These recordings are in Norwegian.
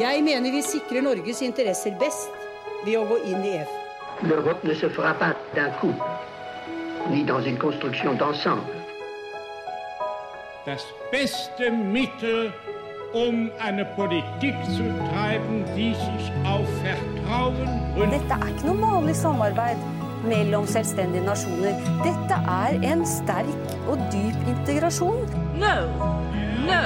Jeg mener vi sikrer Norges interesser best ved å gå inn i EF. L'Europe ne se fera pas d'un coup, ni dans une construction d'ensemble. Das beste Mittel, um eine Politik zu treiben, die sich auf Vertrauen und Dette er ikke noe vanlig samarbeid mellom selvstendige nasjoner. Dette er en sterk og dyp integrasjon. No, no,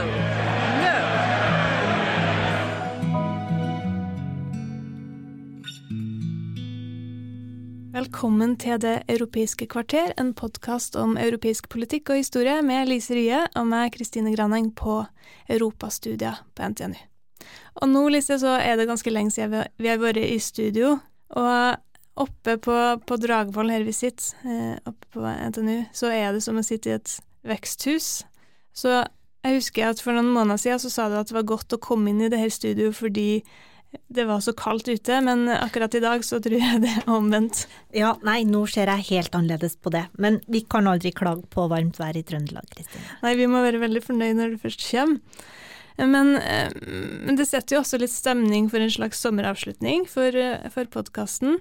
Velkommen til Det europeiske kvarter, en podkast om europeisk politikk og historie med Lise Rye og meg, Kristine Graneng, på europastudier på NTNU. Og nå, Lise, så er det ganske lenge siden vi- har vært i studio, og oppe på, på Dragvoll her vi sitter, eh, oppe på NTNU, så er det som å sitte i et veksthus. Så jeg husker at for noen måneder siden så sa du at det var godt å komme inn i det her studioet fordi det var så kaldt ute, men akkurat i dag så tror jeg det er omvendt. Ja, nei, nå ser jeg helt annerledes på det. Men vi kan aldri klage på varmt vær i Trøndelag, Kristine. Nei, vi må være veldig fornøyd når det først kommer. Men, eh, men det setter jo også litt stemning for en slags sommeravslutning for, eh, for podkasten.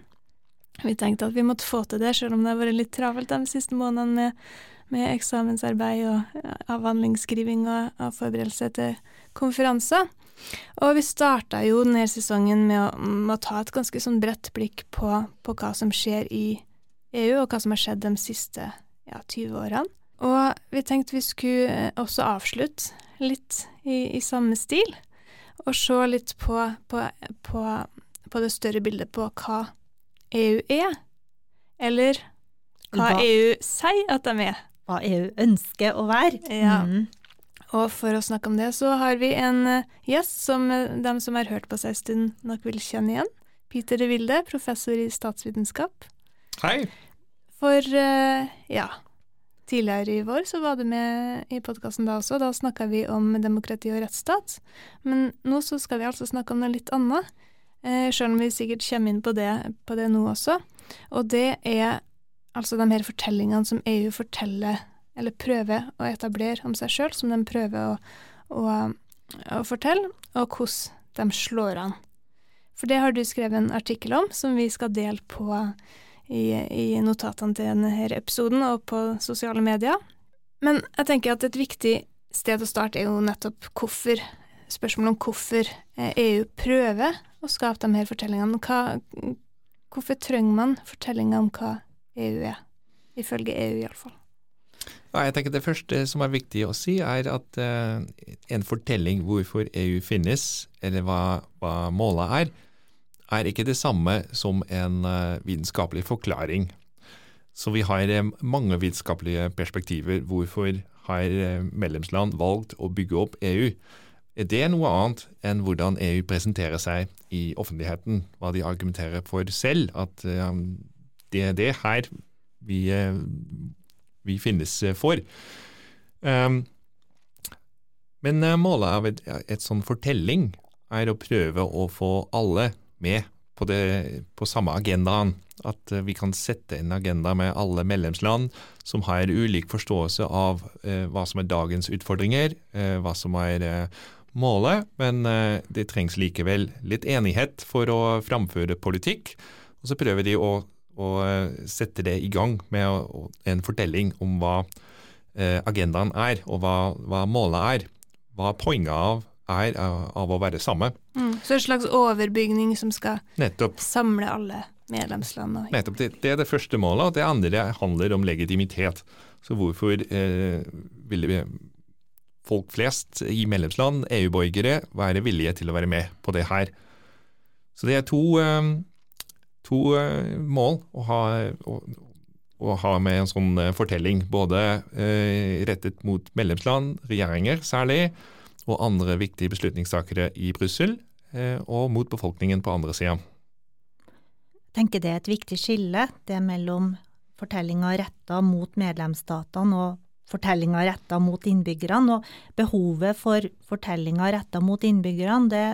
Vi tenkte at vi måtte få til det, selv om det har vært litt travelt de siste månedene med, med eksamensarbeid og avhandlingsskriving og, og forberedelse til konferanser. Og vi starta jo denne sesongen med å, med å ta et ganske sånn bredt blikk på, på hva som skjer i EU, og hva som har skjedd de siste ja, 20 årene. Og vi tenkte vi skulle eh, også avslutte litt i, i samme stil, og se litt på, på, på, på det større bildet på hva EU er, eller hva Hva- EU sier at de er. Hva EU ønsker å være. Ja. Mhm. Og for å snakke om det, så har vi en eh, gjest som eh, de som har hørt på seg en stund, nok vil kjenne igjen. Peter de Wilde, professor i statsvitenskap. Hei. For eh, ja, tidligere i vår så var du med i podkasten da også. Da snakka vi om demokrati og rettsstat. Men nå så skal vi altså snakke om noe litt annet. Sjøl om vi sikkert kommer inn på det, på det nå også. Og det er altså de her fortellingene som EU forteller, eller prøver å etablere om seg sjøl, som de prøver å, å, å fortelle, og hvordan de slår an. For det har du skrevet en artikkel om, som vi skal dele på i, i notatene til denne episoden og på sosiale medier. Men jeg tenker at et viktig sted å starte er jo nettopp hvorfor. Spørsmålet om hvorfor eh, EU prøver å skape de her fortellingene. Hva, hvorfor trenger man fortellinger om hva EU er? Ifølge EU, iallfall. Jeg tenker Det første som er viktig å si, er at eh, en fortelling hvorfor EU finnes, eller hva, hva målet er, er ikke det samme som en eh, vitenskapelig forklaring. Så vi har eh, mange vitenskapelige perspektiver. Hvorfor har medlemsland valgt å bygge opp EU? Det er noe annet enn hvordan EU presenterer seg i offentligheten. Hva de argumenterer for selv. At det er det her vi, vi finnes eh, for. Um, men eh, målet av et, et sånn fortelling er å prøve å få alle med på, det, på samme agendaen. At eh, vi kan sette en agenda med alle medlemsland som har ulik forståelse av eh, hva som er dagens utfordringer, eh, hva som er eh, målet, men det trengs likevel litt enighet for å framføre politikk. Og så prøver de å, å setter det i gang med å, en fortelling om hva eh, agendaen er, og hva, hva målet er. Hva poenget av er av, av å være samme. Mm. Så en slags overbygning som skal Nettopp. samle alle medlemsland. Og, Nettopp, det, det er det første målet, og det andre handler om legitimitet. Så hvorfor eh, ville vi, folk flest i medlemsland, EU-borgere, være villige til å være med på det her? Så det er to, eh, to eh, mål å ha, å, å ha med en sånn eh, fortelling. Både eh, rettet mot medlemsland, regjeringer særlig, og andre viktige beslutningstakere i Brussel, og mot befolkningen på andre sida. Tenker det er et viktig skille, det mellom fortellinga retta mot medlemsstatene og fortellinga retta mot innbyggerne. Og behovet for fortellinga retta mot innbyggerne, det,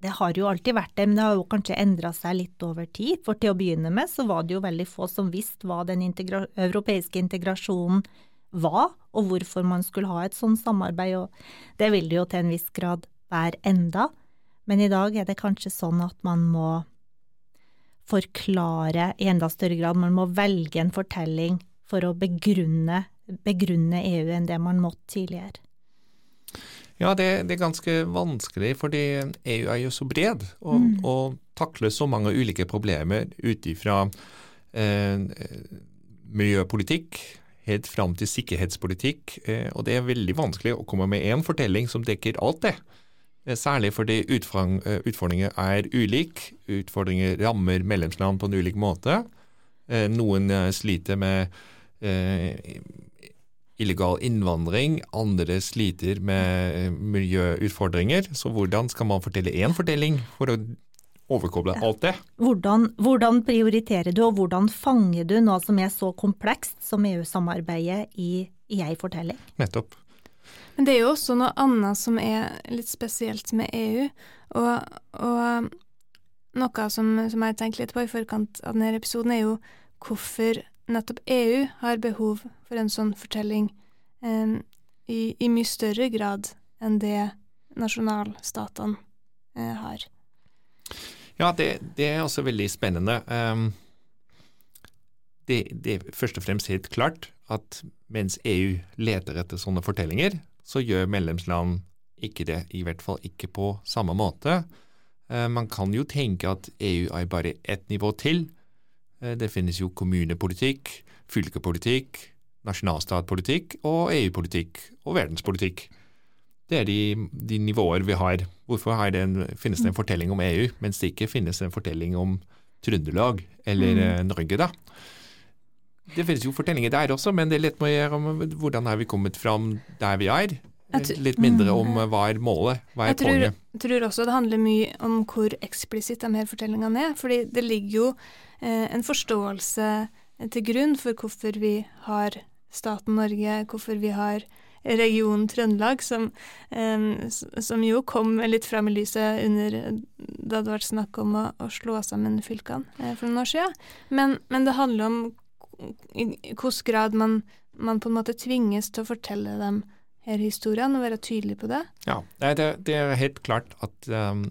det har jo alltid vært det, men det har jo kanskje endra seg litt over tid. For til å begynne med så var det jo veldig få som visste hva den integra europeiske integrasjonen var, og hvorfor man skulle ha et sånt samarbeid, og det vil det jo til en viss grad være enda, men i dag er det kanskje sånn at man må forklare i enda større grad, man må velge en fortelling for å begrunne, begrunne EU enn det man måtte tidligere. Ja, det, det, er ganske vanskelig, fordi EU er jo så bred og, mm. og takler så mange ulike problemer ut ifra eh, miljøpolitikk helt fram til sikkerhetspolitikk. Eh, og det er veldig vanskelig å komme med én fortelling som dekker alt det. Eh, særlig fordi eh, utfordringer er ulike. Utfordringer rammer medlemsland på en ulik måte. Eh, noen sliter med illegal innvandring, andre sliter med eh, miljøutfordringer. Så hvordan skal man fortelle én fortelling for å overkoble alt det? Hvordan, hvordan, prioriterer du, og hvordan fanger du noe som er så komplekst som EU-samarbeidet i, i ei fortelling? Nettopp. Men det er jo også noe annet som er litt spesielt med EU. Og, og noe som, som jeg tenkt litt på i forkant av denne episoden, er jo hvorfor nettopp EU har behov for en sånn fortelling eh, i, i, mye større grad enn det nasjonalstatene eh, har. Ja, det, det, er også veldig spennende. Um, det, det, er først og fremst helt klart at mens EU leter etter sånne fortellinger, så gjør medlemsland ikke det, i hvert fall ikke på samme måte. Uh, man kan jo tenke at EU er bare ett nivå til, det finnes jo kommunepolitikk, fylkepolitikk, nasjonalstatpolitikk og EU-politikk og verdenspolitikk. Det er de, de, nivåer vi har. Hvorfor det en, finnes det en fortelling om EU, mens det ikke finnes en fortelling om Trøndelag eller mm. Eh, Norge, da? Det finnes jo fortellinger der også, men det er litt mer om hvordan har vi kommet fram der vi er. Litt mindre om mm. hva er målet, hva er jeg tror, poenget. Jeg tror også det handler mye om hvor eksplisitt de her fortellingene er. fordi det ligger jo eh, en forståelse til grunn for hvorfor vi har staten Norge, hvorfor vi har regionen Trøndelag, som, eh, som jo kom litt fram i lyset under da det var snakk om å, å slå sammen fylkene eh, for noen år siden. Men, men, det handler om i hvilken grad man, man på en måte tvinges til å fortelle dem her historien, og være tydelig på det? Ja, det, det er helt klart at um,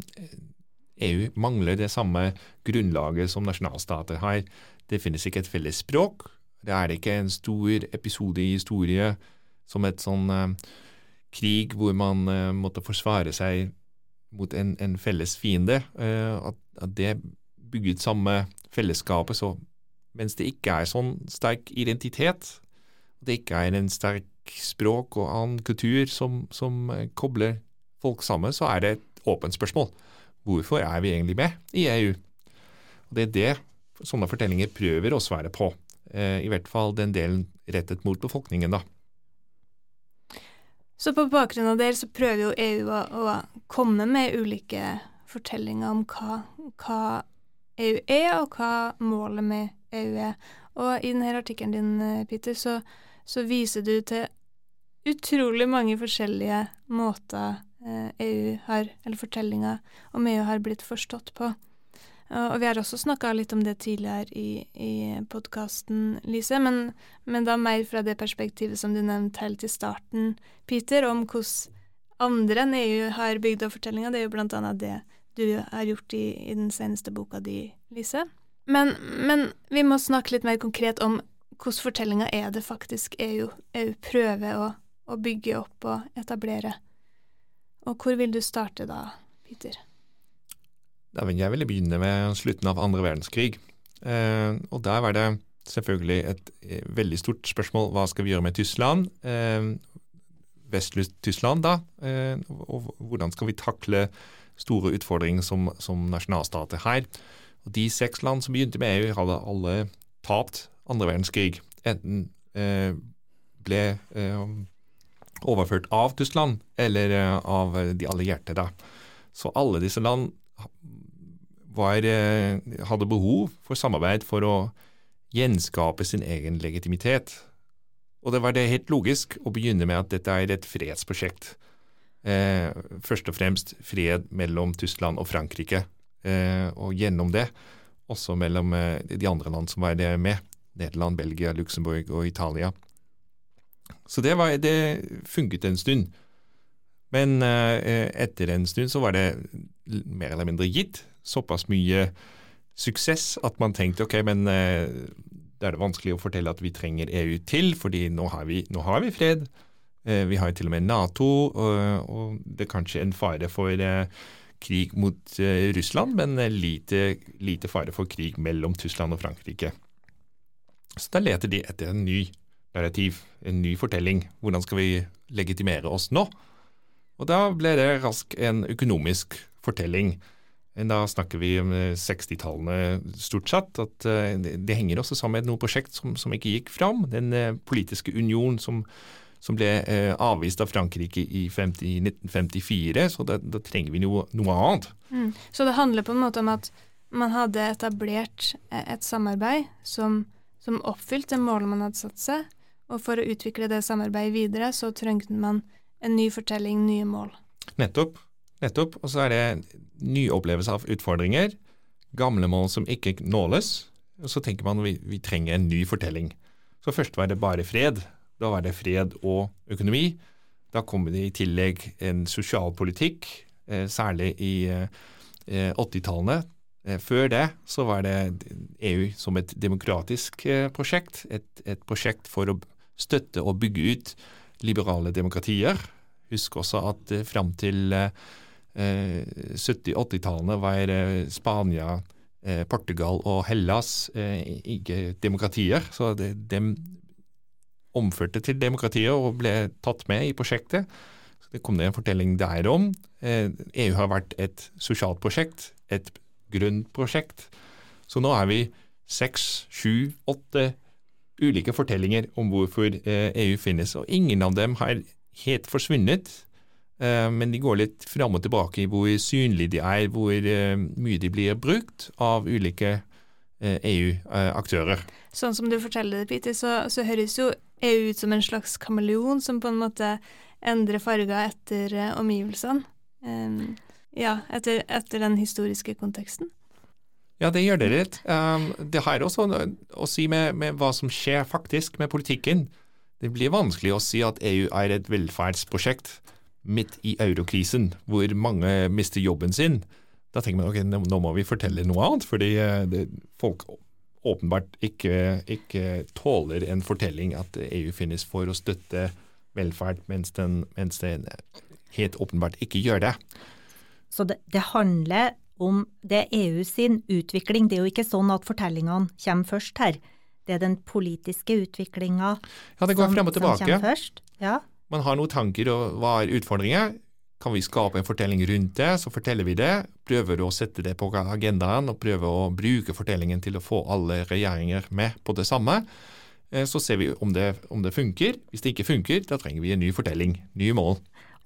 EU mangler det samme grunnlaget som nasjonalstater har. Det finnes ikke et felles språk. Det er ikke en stor episode i historie som et sånn um, krig hvor man uh, måtte forsvare seg mot en, en felles fiende. Uh, at, at, det bygget samme fellesskapet. Så mens det ikke er sånn sterk identitet, det ikke er en sterk språk og annen kultur som, som eh, kobler folk sammen, så er det et åpent spørsmål. Hvorfor er vi egentlig med i EU? Og Det er det sånne fortellinger prøver å svare på. Eh, I hvert fall den delen rettet mot befolkningen, da. Så på bakgrunn av det så prøver jo EU å, å komme med ulike fortellinger om hva, hva, EU er, og hva målet med EU er. Og i denne artikkelen din, eh, Peter, så, så viser du til utrolig mange forskjellige måter EU eh, e har, eller fortellinga om EU har blitt forstått på. Og vi har også snakka litt om det tidligere i, i podkasten, Lise, men, men, da mer fra det perspektivet som du nevnte helt i starten, Peter, om hvordan andre enn EU har bygd opp fortellinga. Det er jo blant annet det du har gjort i, i den seneste boka di, Lise. Men, men, vi må snakke litt mer konkret om hvilke fortellinger er det faktisk EU, EU prøver å å bygge opp og etablere. Og hvor vil du starte da, Peter? Jeg ville begynne med slutten av andre verdenskrig. Eh, og der var det selvfølgelig et eh, veldig stort spørsmål hva skal vi gjøre med Tyskland? Eh, Vest-Tyskland, da. Og hvordan skal vi takle store utfordringer som, som nasjonalstater her? Og De seks land som begynte med EU, hadde alle tapt andre verdenskrig. Enten eh, ble eh, overført av Tyskland eller eh, av de allierte. Da. Så alle disse land var, eh, hadde behov for samarbeid for å gjenskape sin egen legitimitet. Og det var det helt logisk å begynne med at dette er et fredsprosjekt. Eh, først og fremst fred mellom Tyskland og Frankrike, eh, og gjennom det også mellom eh, de andre land som var med. Nederland, Belgia, Luxembourg og Italia. Så det, var, det funket en stund. Men eh, etter en stund så var det mer eller mindre gitt. Såpass mye suksess at man tenkte ok, men eh, da er det vanskelig å fortelle at vi trenger EU til, fordi nå har vi, nå har vi fred. Eh, vi har jo til og med Nato, og, og det er kanskje en fare for eh, krig mot eh, Russland, men eh, lite, lite fare for krig mellom Tyskland og Frankrike. Så da leter de etter en ny narrativ, en ny fortelling. Hvordan skal vi legitimere oss nå? Og da ble det raskt en økonomisk fortelling. Da snakker vi om 60-tallene stort sett. at Det henger også sammen med noe prosjekt som, som ikke gikk fram. Den politiske union som, som ble eh, avvist av Frankrike i 50, 1954, så da, da trenger vi noe, noe annet. Mm. Så det handler på en måte om at man hadde etablert et samarbeid som, som oppfylte målet man hadde satt seg, og for å utvikle det samarbeidet videre, så trengte man en ny fortelling, nye mål. Nettopp. Nettopp. Og så er det ny opplevelse av utfordringer, gamle mål som ikke nåles. Og så tenker man vi, vi trenger en ny fortelling. Så først var det bare fred. Da var det fred og økonomi. Da kom det i tillegg en sosialpolitikk, eh, særlig i eh, 80-tallene. Eh, før det så var det EU som et demokratisk eh, prosjekt, et, et prosjekt for å støtte og bygge ut liberale demokratier. Husk også at eh, fram til eh, 70-80-tallene var Spania, Portugal og Hellas ikke demokratier. Så de omførte til demokratiet og ble tatt med i prosjektet. Så Det kom det en fortelling der om. EU e har vært et sosialt prosjekt, et prosjekt. Så nå er vi seks, sju, åtte ulike fortellinger om hvorfor EU finnes, og ingen av dem har helt forsvunnet. Men de går litt fram og tilbake i hvor synlige de er, hvor mye de blir brukt av ulike EU-aktører. Sånn som du forteller det, Peter, så, så, høres jo EU ut som en slags kameleon som på en måte endrer farger etter omgivelsene. Um, ja, etter, etter, den historiske konteksten. Ja, det gjør det litt. Um, det har også å si med, med, hva som skjer faktisk med politikken. Det blir vanskelig å si at EU er et velferdsprosjekt midt i eurokrisen, hvor mange mister jobben sin. Da tenker man ok, nå, må vi fortelle noe annet, fordi det, folk åpenbart ikke, ikke, tåler en fortelling at EU finnes for å støtte velferd, mens den, mens den helt åpenbart ikke gjør det. Så det, det handler om det er EU sin utvikling. Det er jo ikke sånn at fortellingene kommer først her. Det er den politiske utviklinga ja, det går som, frem og tilbake. som kommer først. Ja. Man har noen tanker og hva er utfordringer. Kan vi skape en fortelling rundt det, så forteller vi det. Prøver å sette det på agendaen og prøver å bruke fortellingen til å få alle regjeringer med på det samme. Så ser vi om det, om det funker. Hvis det ikke funker, da trenger vi en ny fortelling, nye mål.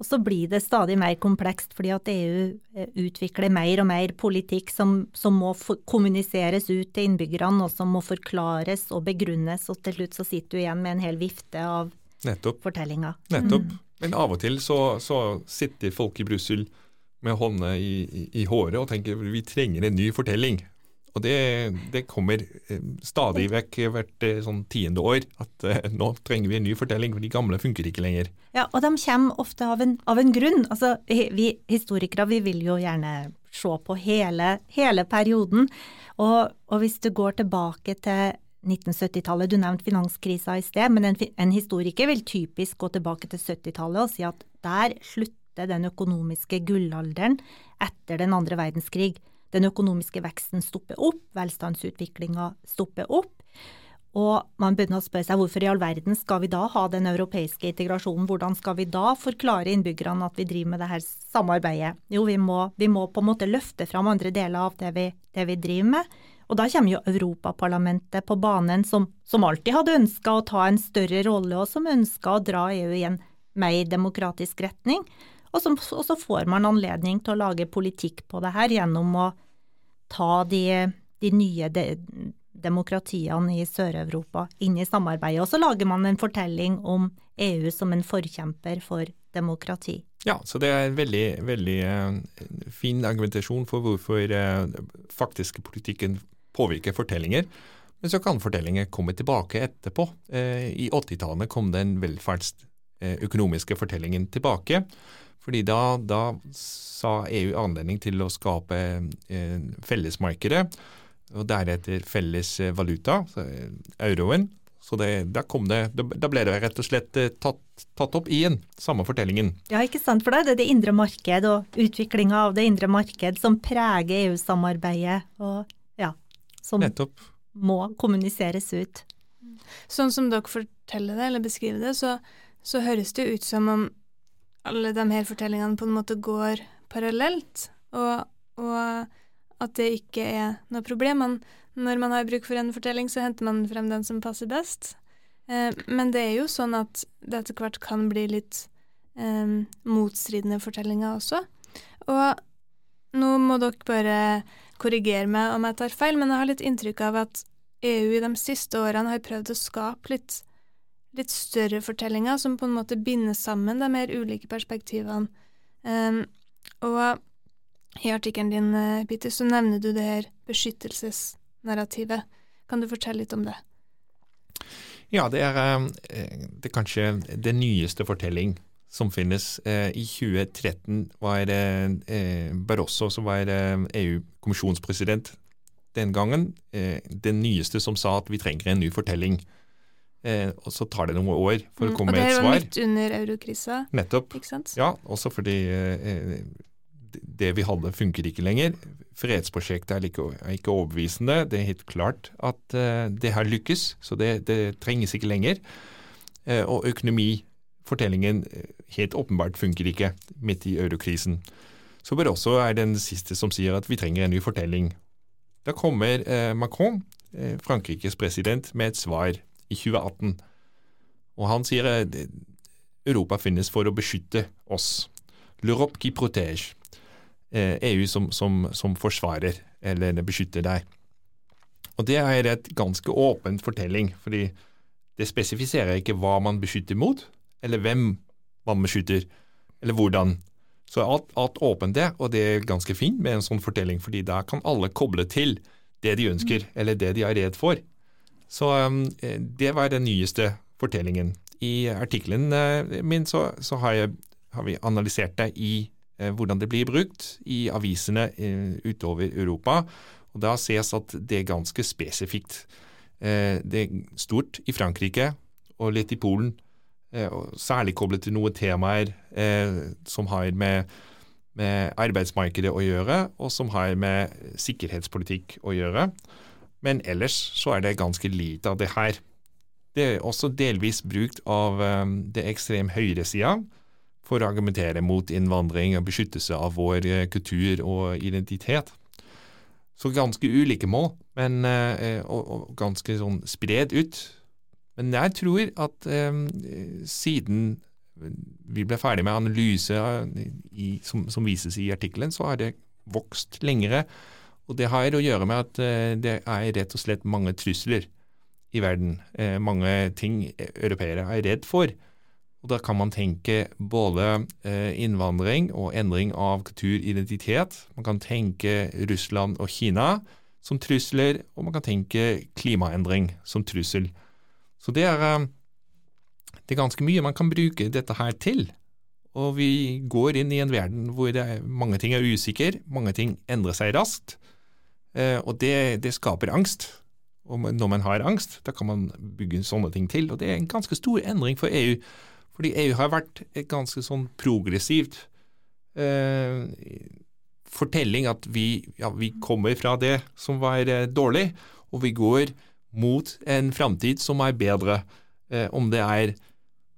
Og så blir det stadig mer komplekst, fordi at EU utvikler mer og mer politikk som, som må kommuniseres ut til innbyggerne, og som må forklares og begrunnes, og til slutt så sitter du igjen med en hel vifte av Nettopp. fortellinger. Nettopp. Mm. Men av og til så, så sitter folk i Brussel med hånda i, i, i, håret og tenker vi trenger en ny fortelling. Og det, det kommer stadig vekk hvert sånn tiende år at uh, nå trenger vi en ny fortelling, for de gamle funker ikke lenger. Ja, og de kommer ofte av en, av en grunn. Altså, vi historikere vi vil jo gjerne se på hele, hele perioden. Og, og, hvis du går tilbake til 1970-tallet, du nevnte finanskrisa i sted, men en, en historiker vil typisk gå tilbake til 70-tallet og si at der slutter den økonomiske gullalderen etter den andre verdenskrig. Den økonomiske veksten stopper opp, velstandsutviklinga stopper opp. Og man begynner å spørre seg hvorfor i all verden skal vi da ha den europeiske integrasjonen? Hvordan skal vi da forklare innbyggerne at vi driver med det her samarbeidet? Jo, vi må, vi må på en måte løfte fram andre deler av det vi, det vi driver med. Og da kommer jo Europaparlamentet på banen, som, som alltid hadde ønska å ta en større rolle, og som ønska å dra EU i en mer demokratisk retning. Og, så, og så får man anledning til å lage politikk på det her gjennom å ta de, de nye de, demokratiene i Sør-Europa inn i samarbeidet. Og så lager man en fortelling om EU som en forkjemper for demokrati. Ja, så det er en veldig, veldig uh, fin argumentasjon for hvorfor uh, faktiske politikken påvirker fortellinger. Men så kan fortellinger komme tilbake etterpå. Uh, I 80-tallet kom den velferdsøkonomiske fortellingen tilbake. Fordi da, da sa EU anledning til å skape eh, fellesmarkedet, og deretter felles eh, valuta, så, eh, euroen. Så det, da, kom det, da, da ble det rett og slett eh, tatt, tatt opp igjen, samme fortellingen. Ja, ikke sant. For da er det det indre marked og utviklinga av det indre marked som preger EU-samarbeidet, og ja, som Nettopp. må kommuniseres ut. Sånn som dere forteller det, eller beskriver det, så, så høres det ut som om alle de her fortellingene på en måte går parallelt, og, og at det ikke er noe problem. Man, når man har bruk for en fortelling, så henter man frem den som passer best. Eh, men det er jo sånn at det etter hvert kan bli litt eh, motstridende fortellinger også. Og nå må dere bare korrigere meg om jeg tar feil, men jeg har litt inntrykk av at EU i de siste årene har prøvd å skape litt, litt større fortellinger som på en måte binder sammen de mer ulike perspektivene. Um, og i artikkelen din, eh, Peter, så nevner du det her beskyttelsesnarrativet. Kan du fortelle litt om det? Ja, det er, eh, det er kanskje det nyeste fortelling som finnes. Eh, I 2013 var det Barroso, som var EU-kommisjonspresident den gangen, den nyeste som sa at vi trenger en ny fortelling. Og så tar det noen år for å komme med et svar. Og det er var midt under eurokrisa, Nettopp. Ja, også fordi eh, det vi hadde funker ikke lenger. Fredsprosjektet er ikke, er ikke overbevisende. Det er helt klart at eh, det har lykkes, så det, det trenges ikke lenger. Eh, og økonomifortellingen eh, helt åpenbart funker ikke midt i eurokrisen. Så Barroso er den siste som sier at vi trenger en ny fortelling. Da kommer eh, Macron, eh, Frankrikes president, med et svar i 2018. Og han sier at Europa finnes for å beskytte oss. L'Europe qui protège. Eh, EU som, som, som forsvarer eller beskytter deg. Og Det er et ganske åpent fortelling, fordi det spesifiserer ikke hva man beskytter mot, eller hvem man beskytter, eller hvordan. Så alt, alt åpent det, og det er ganske fint med en sånn fortelling, fordi da kan alle koble til det de ønsker, eller det de er redd for. Så um, det var den nyeste fortellingen. I artikkelen uh, min så, så har, jeg, har, vi analysert det i uh, hvordan det blir brukt i avisene utover Europa. Og Da ses at det er ganske spesifikt. det er stort i Frankrike og litt i Polen. og særlig koblet til noen temaer som har med, med arbeidsmarkedet å gjøre, og som har med sikkerhetspolitikk å gjøre. Men ellers så er det ganske lite av det her. Det er også delvis brukt av um, det ekstrem høyresida for å argumentere mot innvandring og beskyttelse av vår uh, kultur og identitet. Så ganske ulike mål, men, uh, og, ganske sånn spred ut. Men jeg tror at siden vi ble ferdig med analyse i, som, som, vises i artikkelen, så har det vokst lengre. Og det har å gjøre med at uh, det er rett og slett mange trusler i verden. Eh, mange ting europeere er redd for. Og Da kan man tenke både eh, innvandring og endring av kulturidentitet. Man kan tenke Russland og Kina som trusler, og man kan tenke klimaendring som trussel. Så det er, eh, det er ganske mye man kan bruke dette her til. Og vi går inn i en verden hvor mange ting er usikre, mange ting endrer seg raskt. Eh, og det, det skaper angst. Og når man har angst, da kan man bygge sånne ting til. Og det er en ganske stor endring for EU. Fordi EU har vært et ganske sånn progressivt eh, fortelling at vi, ja, vi, kommer fra det som var eh, dårlig, og vi går mot en framtid som er bedre. Eh, om det er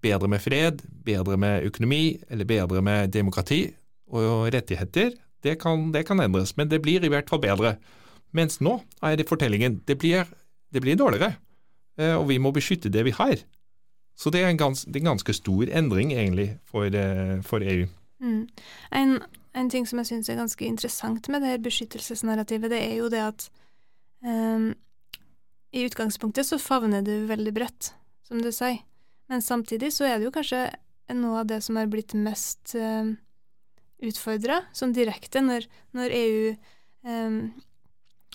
bedre med fred, bedre med økonomi eller bedre med demokrati og rettigheter, det kan, det kan endres. Men det blir i hvert fall bedre. Mens nå er det fortellingen det blir, det blir dårligere, og vi må beskytte det vi har. Så det er en, gans, det er en ganske stor endring egentlig for, for EU. Mm. En, en, ting som jeg syns er ganske interessant med det her beskyttelsesnarrativet, det er jo det at um, i utgangspunktet så favner det veldig bredt, som du sier. Men samtidig så er det jo kanskje noe av det som er blitt mest um, utfordra, sånn direkte, når, når EU um,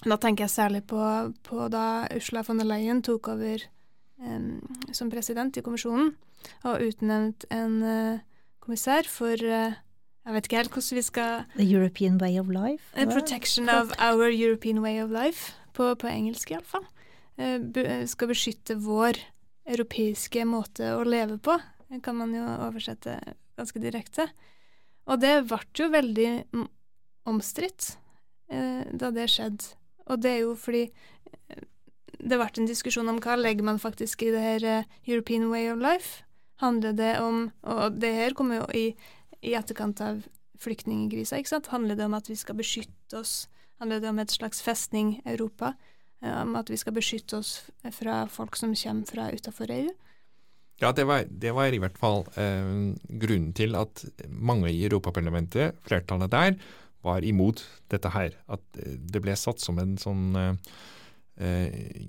da tenker jeg særlig på, på, da Ursula von der Leyen tok over um, som president i kommisjonen og utnevnt en uh, kommissær for uh, Jeg vet ikke helt hvordan vi skal The European Way of Life. Uh, protection of our European way of life, på, på engelsk iallfall. Uh, be, skal beskytte vår europeiske måte å leve på, kan man jo oversette ganske direkte. Og det ble jo veldig omstridt da det skjedde. Og det er jo fordi uh, det ble en diskusjon om hva legger man faktisk i det her uh, European way of life. Handler det om Og det her kommer jo i, i etterkant av flyktningkrisa, ikke sant? Handler det om at vi skal beskytte oss? Handler det om et slags festning Europa? Eh, Om at vi skal beskytte oss fra folk som kommer fra utafor EU? Ja, det var, det var i hvert fall eh, grunnen til at mange i Europaparlamentet, flertallet der, var imot dette her. At eh, det ble satt som en sånn eh, eh,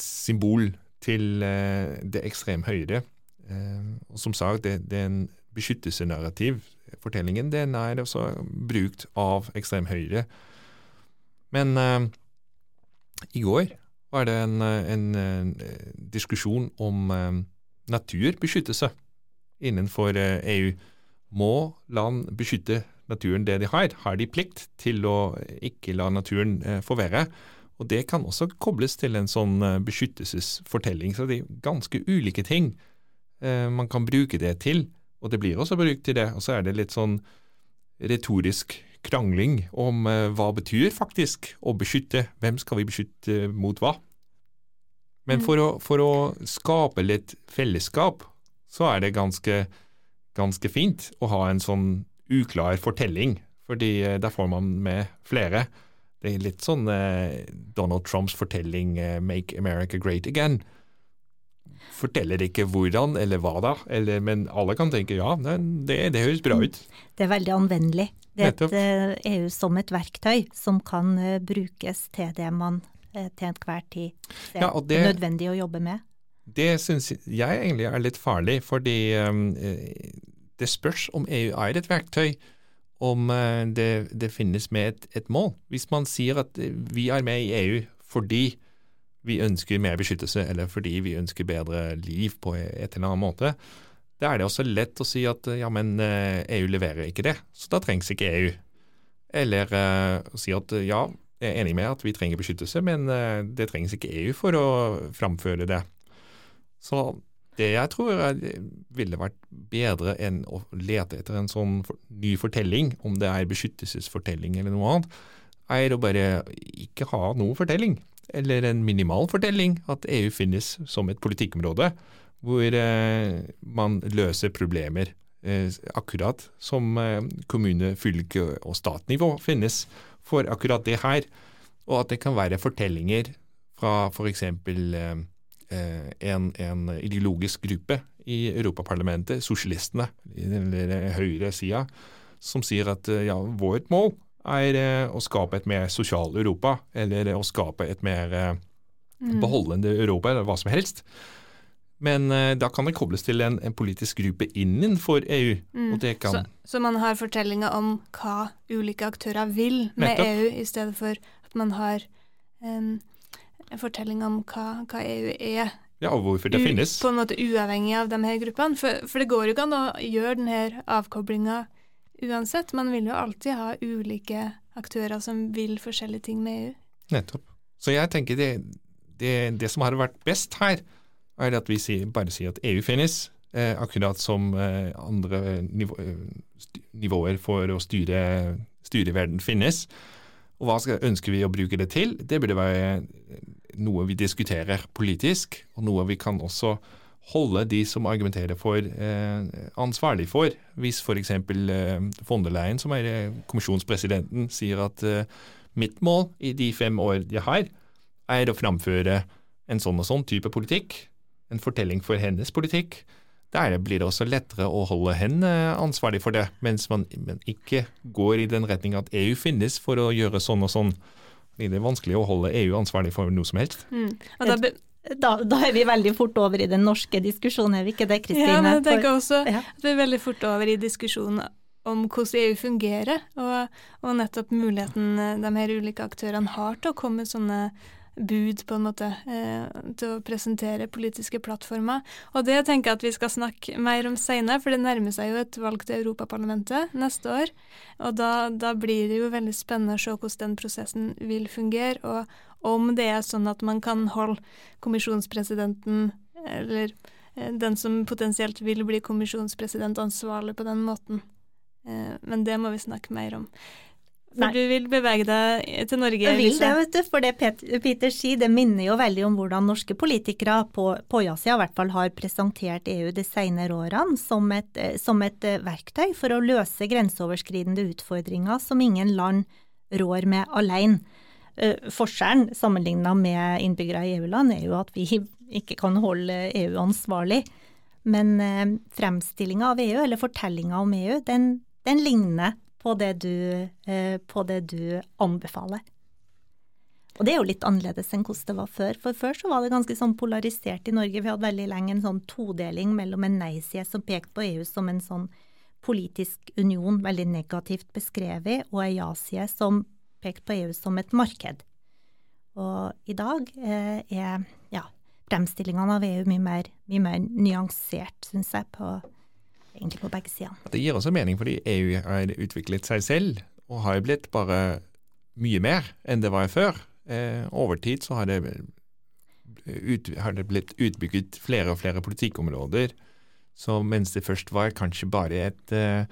symbol til eh, det ekstrem høyre. Eh, og som sagt, det, det er en beskyttelsenarrativ. Fortellingen den er også brukt av ekstrem høyre. Men eh, i går var det en, en, en, diskusjon om naturbeskyttelse innenfor EU. Må land beskytte naturen det de har? Har de plikt til å ikke la naturen eh, forverre? Og det kan også kobles til en sånn eh, beskyttelsesfortelling. Så det er ganske ulike ting eh, man kan bruke det til. Og det blir også brukt til det. Og så er det litt sånn retorisk krangling om hva betyr faktisk å beskytte. Hvem skal vi beskytte mot hva? Men for å, for å skape litt fellesskap, så er det ganske, ganske fint å ha en sånn uklar fortelling, fordi eh, der får man med flere. Det er litt sånn eh, Donald Trumps fortelling eh, 'Make America Great Again'. Forteller ikke hvordan eller hva da, eller, men alle kan tenke ja, det, det høres bra ut. Det er veldig anvendelig. Det er et eh, EU som et verktøy som kan eh, brukes til det man til enhver tid ser Ja, det- er nødvendig å jobbe med. Det syns jeg egentlig er litt farlig, fordi det spørs om EU er et verktøy, om eh, det, det finnes med et, et mål. Hvis man sier at eh, vi er med i EU fordi vi ønsker mer beskyttelse, eller fordi vi ønsker bedre liv på et eller annet måte, da er det også lett å si at eh, ja, men EU leverer ikke det, så da trengs ikke EU. Eller uh, si at ja, jeg er enig med at vi trenger beskyttelse, men uh, det trengs ikke EU for å framføre det. Så det jeg tror er, ville vært bedre enn å lete etter en sånn for, ny fortelling, om det er beskyttelsesfortelling eller noe annet, er å bare ikke ha noe fortelling, eller en minimal fortelling, at EU finnes som et politikkområde hvor eh, man løser problemer eh, akkurat som eh, kommune-, fylke- og statnivå finnes for akkurat det her, og at det kan være fortellinger fra f.eks. eksempel... eh, en, en ideologisk gruppe i Europaparlamentet, sosialistene, eller høyresida, som sier at eh, ja, vårt mål er eh, å skape et mer sosialt Europa, eller å skape et mer eh, beholdende Europa, eller hva som helst. Men eh, da kan det kobles til en, en politisk gruppe innenfor EU, og det kan Så, så man har fortellinger om hva ulike aktører vil med Nettopp. EU, i stedet for at man har em, en fortelling om hva, hva EU er. Ja, og hvorfor det u- finnes. På en måte uavhengig av de her gruppene. For, for det går jo ikke an å gjøre denne avkoblinga uansett. Man vil jo alltid ha ulike aktører som vil forskjellige ting med EU. Nettopp. Så jeg tenker det, det, det som har vært best her, er at vi sier, bare sier at EU finnes, eh, akkurat som eh, andre nivå, eh, nivåer for å styre, styre verden finnes. Og hva skal, ønsker vi å bruke det til? Det burde være noe vi diskuterer politisk, og noe vi kan også holde de som argumenterer for, eh, ansvarlig for. Hvis f.eks. Eh, Leyen, som er eh, kommisjonspresidenten, sier at eh, mitt mål i de fem år jeg har, er å framføre en sånn og sånn type politikk, en fortelling for hennes politikk. Der blir det også lettere å holde henne ansvarlig for det, mens man men ikke går i den retning at EU finnes for å gjøre sånn og sånn. Det er vanskelig å holde EU ansvarlig for noe som helst. Mm. Og da, Da, da er vi veldig fort over i den norske diskusjonen, er vi ikke det, Kristine? Ja, men jeg For- tenker også Ja. at vi er veldig fort over i diskusjonen om hvordan EU fungerer, og, og nettopp muligheten de her ulike aktørene har til å komme med sånne bud, på en måte, eh, til å presentere politiske plattformer. Og det tenker jeg at vi skal snakke mer om senere, for det nærmer seg jo et valg til Europaparlamentet neste år. Og da, da blir det jo veldig spennende å se hvordan den prosessen vil fungere, og om det er sånn at man kan holde kommisjonspresidenten, eller eh, den som potensielt vil bli kommisjonspresident, ansvarlig på den måten. Eh, men det må vi snakke mer om. For Nei. du vil bevege deg til Norge? Jeg vil det, vet du. For det Peter sier, det minner jo veldig om hvordan norske politikere på, på ja-sida i hvert fall har presentert EU de senere årene som et, eh, som et eh, verktøy for å løse grenseoverskridende utfordringer som ingen land rår med alene. Eh, Forskjellen sammenligna med innbyggere i EU-land er jo at vi ikke kan holde EU ansvarlig. Men fremstillinga av EU, eller fortellinga om EU, den, den ligner på det, du, eh, på det du anbefaler. Og det er jo litt annerledes enn hvordan det var før. For før så var det ganske sånn polarisert i Norge. Vi hadde veldig lenge en sånn todeling mellom en nei-side som pekte på EU som en sånn politisk union, veldig negativt beskrevet, og en ja-side som pekte på EU som et marked. Og i dag eh, er ja, fremstillingene av EU mye mer, mye mer nyansert, syns jeg, på, egentlig på begge sider. Det gir også mening fordi EU har utviklet seg selv, og har blitt bare mye mer enn det var før. Eh, over tid så har det, ut, har det blitt utbygget flere og flere politikkområder. Så mens det først var kanskje bare et eh,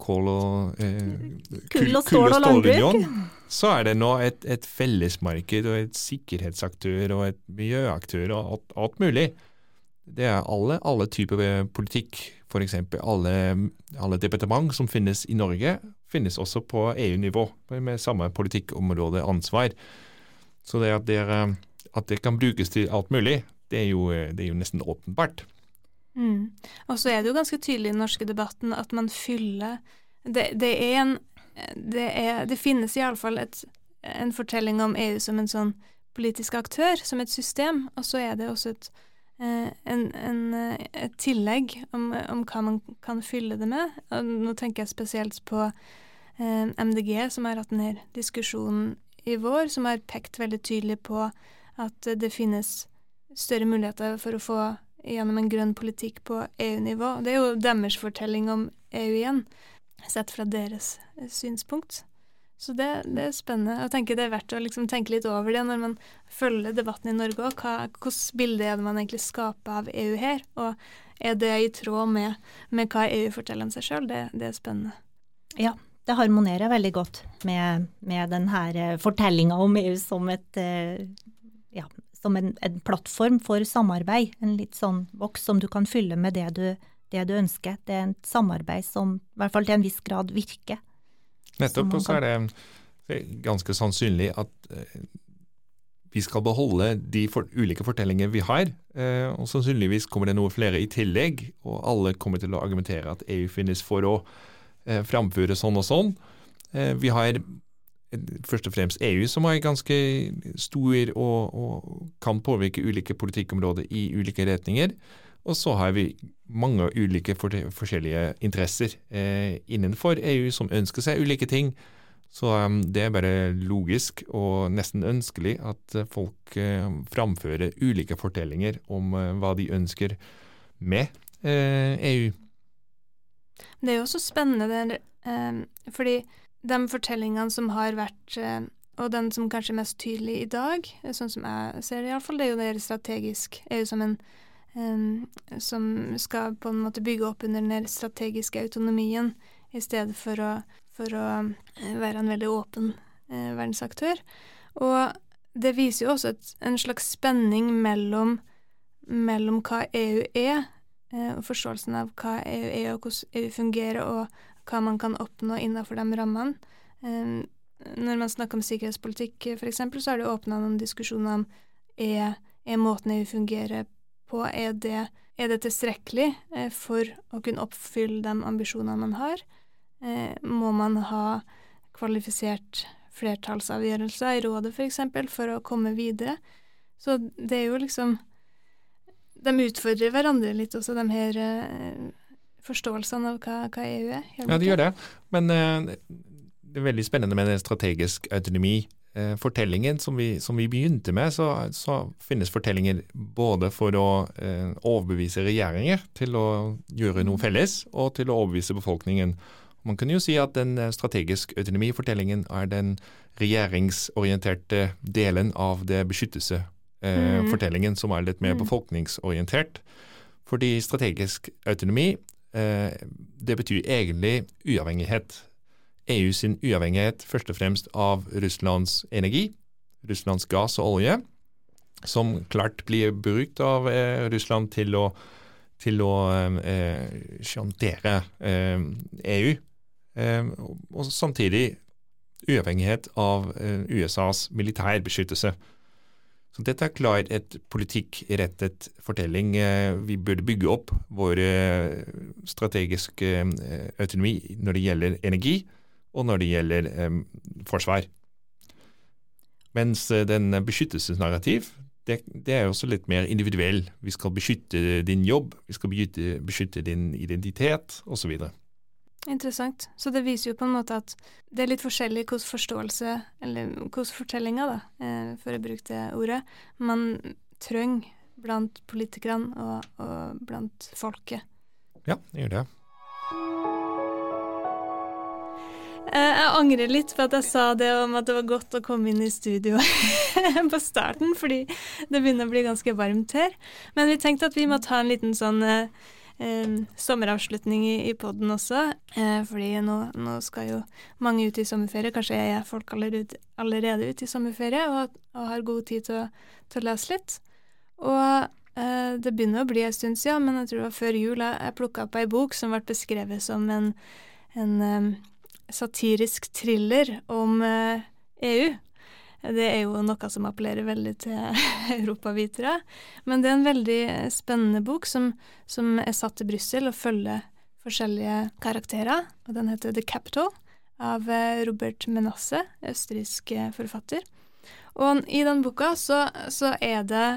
kål og eh, Kull og stål og landbruk. så er det nå et, et fellesmarked og et sikkerhetsaktør og et miljøaktør og alt, alt mulig. Det er alle, alle typer politikk, f.eks. Alle, alle departement som finnes i Norge, finnes også på EU-nivå, med samme politikkområdeansvar. Så det at det, at det kan brukes til alt mulig, det er jo, det er jo nesten åpenbart. Mm. Og så er det jo ganske tydelig i den norske debatten at man fyller Det, det er en det, er, det finnes iallfall en fortelling om EU som en sånn politisk aktør, som et system, og så er det også et, en, en, eh, et tillegg om, om hva man kan fylle det med. Og nå tenker jeg spesielt på eh, MDG, som har hatt denne diskusjonen i vår, som har pekt veldig tydelig på at det finnes større muligheter for å få gjennom en grønn politikk på EU-nivå. Det er jo deres fortelling om EU igjen, sett fra deres eh, synspunkt. Så det, det er spennende. Jeg tenker Det er verdt å liksom tenke litt over det når man følger debatten i Norge òg. Hvilket bilde er det man egentlig skaper av EU her? Og er det i tråd med, med hva EU forteller om seg sjøl? Det, det er spennende. Ja, det harmonerer veldig godt med, med denne fortellinga om EU som et eh, ja, som en, en, plattform for samarbeid. En litt sånn boks som du kan fylle med det du, det du ønsker. Det er et samarbeid som i hvert fall til en viss grad virker. Nettopp, og så er det ganske sannsynlig at eh, vi skal beholde de for, ulike fortellinger vi har. Eh, og sannsynligvis kommer det noe flere i tillegg, og alle kommer til å argumentere at EU finnes for å eh, framføre sånn og sånn. Eh, vi har først og fremst EU, som er ganske stor og, og, kan påvirke ulike politikkområder i ulike retninger. Og så har vi mange ulike for, forskjellige interesser eh, innenfor EU som ønsker seg ulike ting. Så um, det er bare logisk og nesten ønskelig at uh, folk eh, framfører ulike fortellinger om eh, hva de ønsker med EU. Det er jo også spennende, det, fordi de fortellingene som har vært, og den som kanskje er mest tydelig i dag, sånn som jeg ser det iallfall, det er jo det strategisk. EU som en som skal på en måte bygge opp under den strategiske autonomien, i stedet for å, for å være en veldig åpen eh, verdensaktør. Og det viser jo også et, en slags spenning mellom, mellom hva EU er, eh, og forståelsen av hva EU er, og hvordan EU fungerer, og hva man kan oppnå innenfor de rammene. Um, når man snakker om sikkerhetspolitikk, f.eks., så har det åpna noen diskusjoner om er, er måten EU fungerer på, er det, er det tilstrekkelig eh, for å kunne oppfylle de ambisjonene man har? Eh, må man ha kvalifisert flertallsavgjørelser i rådet, f.eks., for, eksempel, for å komme videre? Så det er jo liksom De utfordrer hverandre litt også, de her eh, forståelsene av hva, hva, EU er. Ja, de gjør det. Men det er veldig spennende med en strategisk autonomi. Eh, fortellingen som vi, som vi, begynte med, så, så, finnes fortellinger både for å eh, overbevise regjeringer til å gjøre noe felles, og til å overbevise befolkningen. Man kan jo si at den strategiske strategisk autonomi-fortellingen er den regjeringsorienterte delen av det beskyttelse-fortellingen, mm. som er litt mer mm. befolkningsorientert. Fordi strategisk autonomi, eh, det betyr egentlig uavhengighet. EU sin uavhengighet først og fremst av Russlands energi, Russlands gass og olje, som klart blir brukt av eh, Russland til å, til å eh, sjantere eh, EU. Eh, og samtidig uavhengighet av eh, USAs militærbeskyttelse. Så dette er klart et politikkrettet fortelling. Eh, vi burde bygge opp vår strategiske autonomi når det gjelder energi og når det gjelder eh, forsvar. Mens eh, den beskyttelsesnarrativ, det, det, er også litt mer individuell. Vi skal beskytte din jobb, vi skal beskytte, beskytte din identitet osv. Interessant. Så det viser jo på en måte at det er litt forskjellig hvordan forståelse, eller hvordan fortellinger, da, eh, for å bruke det ordet, man trenger blant politikerne og, og blant folket. Ja, det gjør det. Eh, jeg angrer litt på at jeg sa det om at det var godt å komme inn i studio på starten, fordi det begynner å bli ganske varmt her. Men vi tenkte at vi må ta en liten sånn eh, sommeravslutning i, i poden også. Eh, fordi nå, nå, skal jo mange ut i sommerferie. Kanskje er folk allerede, allerede ute i sommerferie og, og, har god tid til å, til å lese litt. Og eh, det begynner å bli en stund siden, men jeg tror det var før jul jeg, jeg plukka opp ei bok som ble beskrevet som en, en satirisk thriller om EU. Eh, e det er jo noe som appellerer veldig til europavitere. Men det er en veldig spennende bok som, som er satt til Brussel og følger forskjellige karakterer. Og den heter The Capital av eh, Robert Menasse, østerriksk eh, forfatter. Og i den boka så, så er det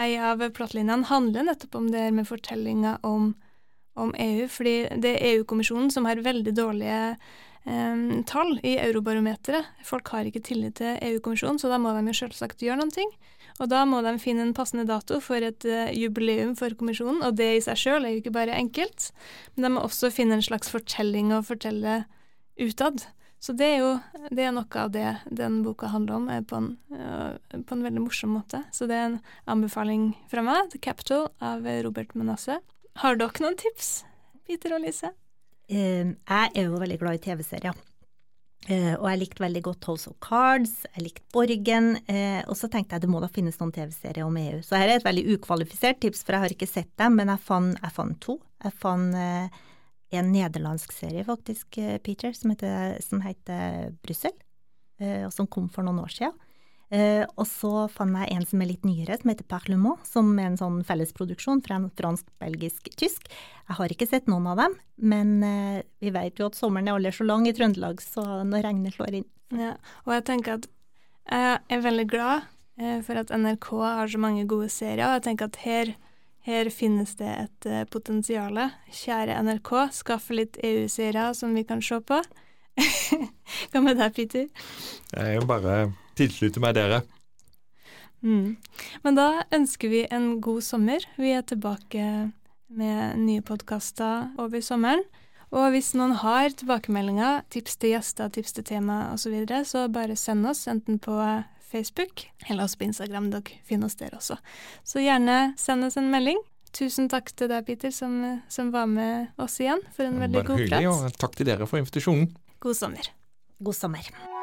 ei av plattlinjene handler nettopp om det her med fortellinga om, om EU, fordi det er EU-kommisjonen som har veldig dårlige um, tall i Eurobarometeret. Folk har ikke tillit til EU-kommisjonen, så da må de jo selvsagt gjøre noen ting. Og da må de finne en passende dato for et uh, jubileum for kommisjonen, og det i seg sjøl er jo ikke bare enkelt, men de må også finne en slags fortelling å fortelle utad. Så det er jo det er noe av det den boka handler om, på en, uh, på en veldig morsom måte. Så det er en anbefaling fra meg, 'The Capital' av Robert Manasse. Har dere noen tips, Peter og Lise? Eh, jeg er jo veldig glad i TV-serier. Uh, og jeg likte veldig godt House of Cards, jeg likte Borgen, uh, og så tenkte jeg det må da finnes noen TV-serier om EU. Så her er et veldig ukvalifisert tips, for jeg har ikke sett dem, men jeg fant, jeg fant to. Jeg fant uh, en nederlandsk serie, faktisk, Peter, som heter, som heter Brussel, og som kom for noen år siden. Eh, og så fant jeg en som er litt nyere, som heter Parlement, som er en sånn fellesproduksjon fra en fransk, belgisk, tysk. Jeg har ikke sett noen av dem, men eh, vi vet jo at sommeren er aldri så lang i Trøndelag, så når regnet slår inn. Ja, og jeg tenker at jeg er veldig glad eh, for at NRK har så mange gode serier, og jeg tenker at her her finnes det et uh, potensial. Kjære NRK, skaffe litt EU-serier som vi kan se på. Hva med deg, Peter? Jeg er jo bare tilslutte meg dere. Mm. Men da ønsker vi en god sommer. Vi er tilbake med nye podkaster over sommeren. Og hvis noen har tilbakemeldinger, tips til gjester, tips til tema osv., så, videre, så bare send oss enten på Facebook eller også på Instagram. Dere finner oss der også. Så gjerne send oss en melding. Tusen takk til deg, Peter, som, som var med oss igjen for en veldig god prat. Bare hyggelig, og takk til dere for invitasjonen. God sommer. God sommer.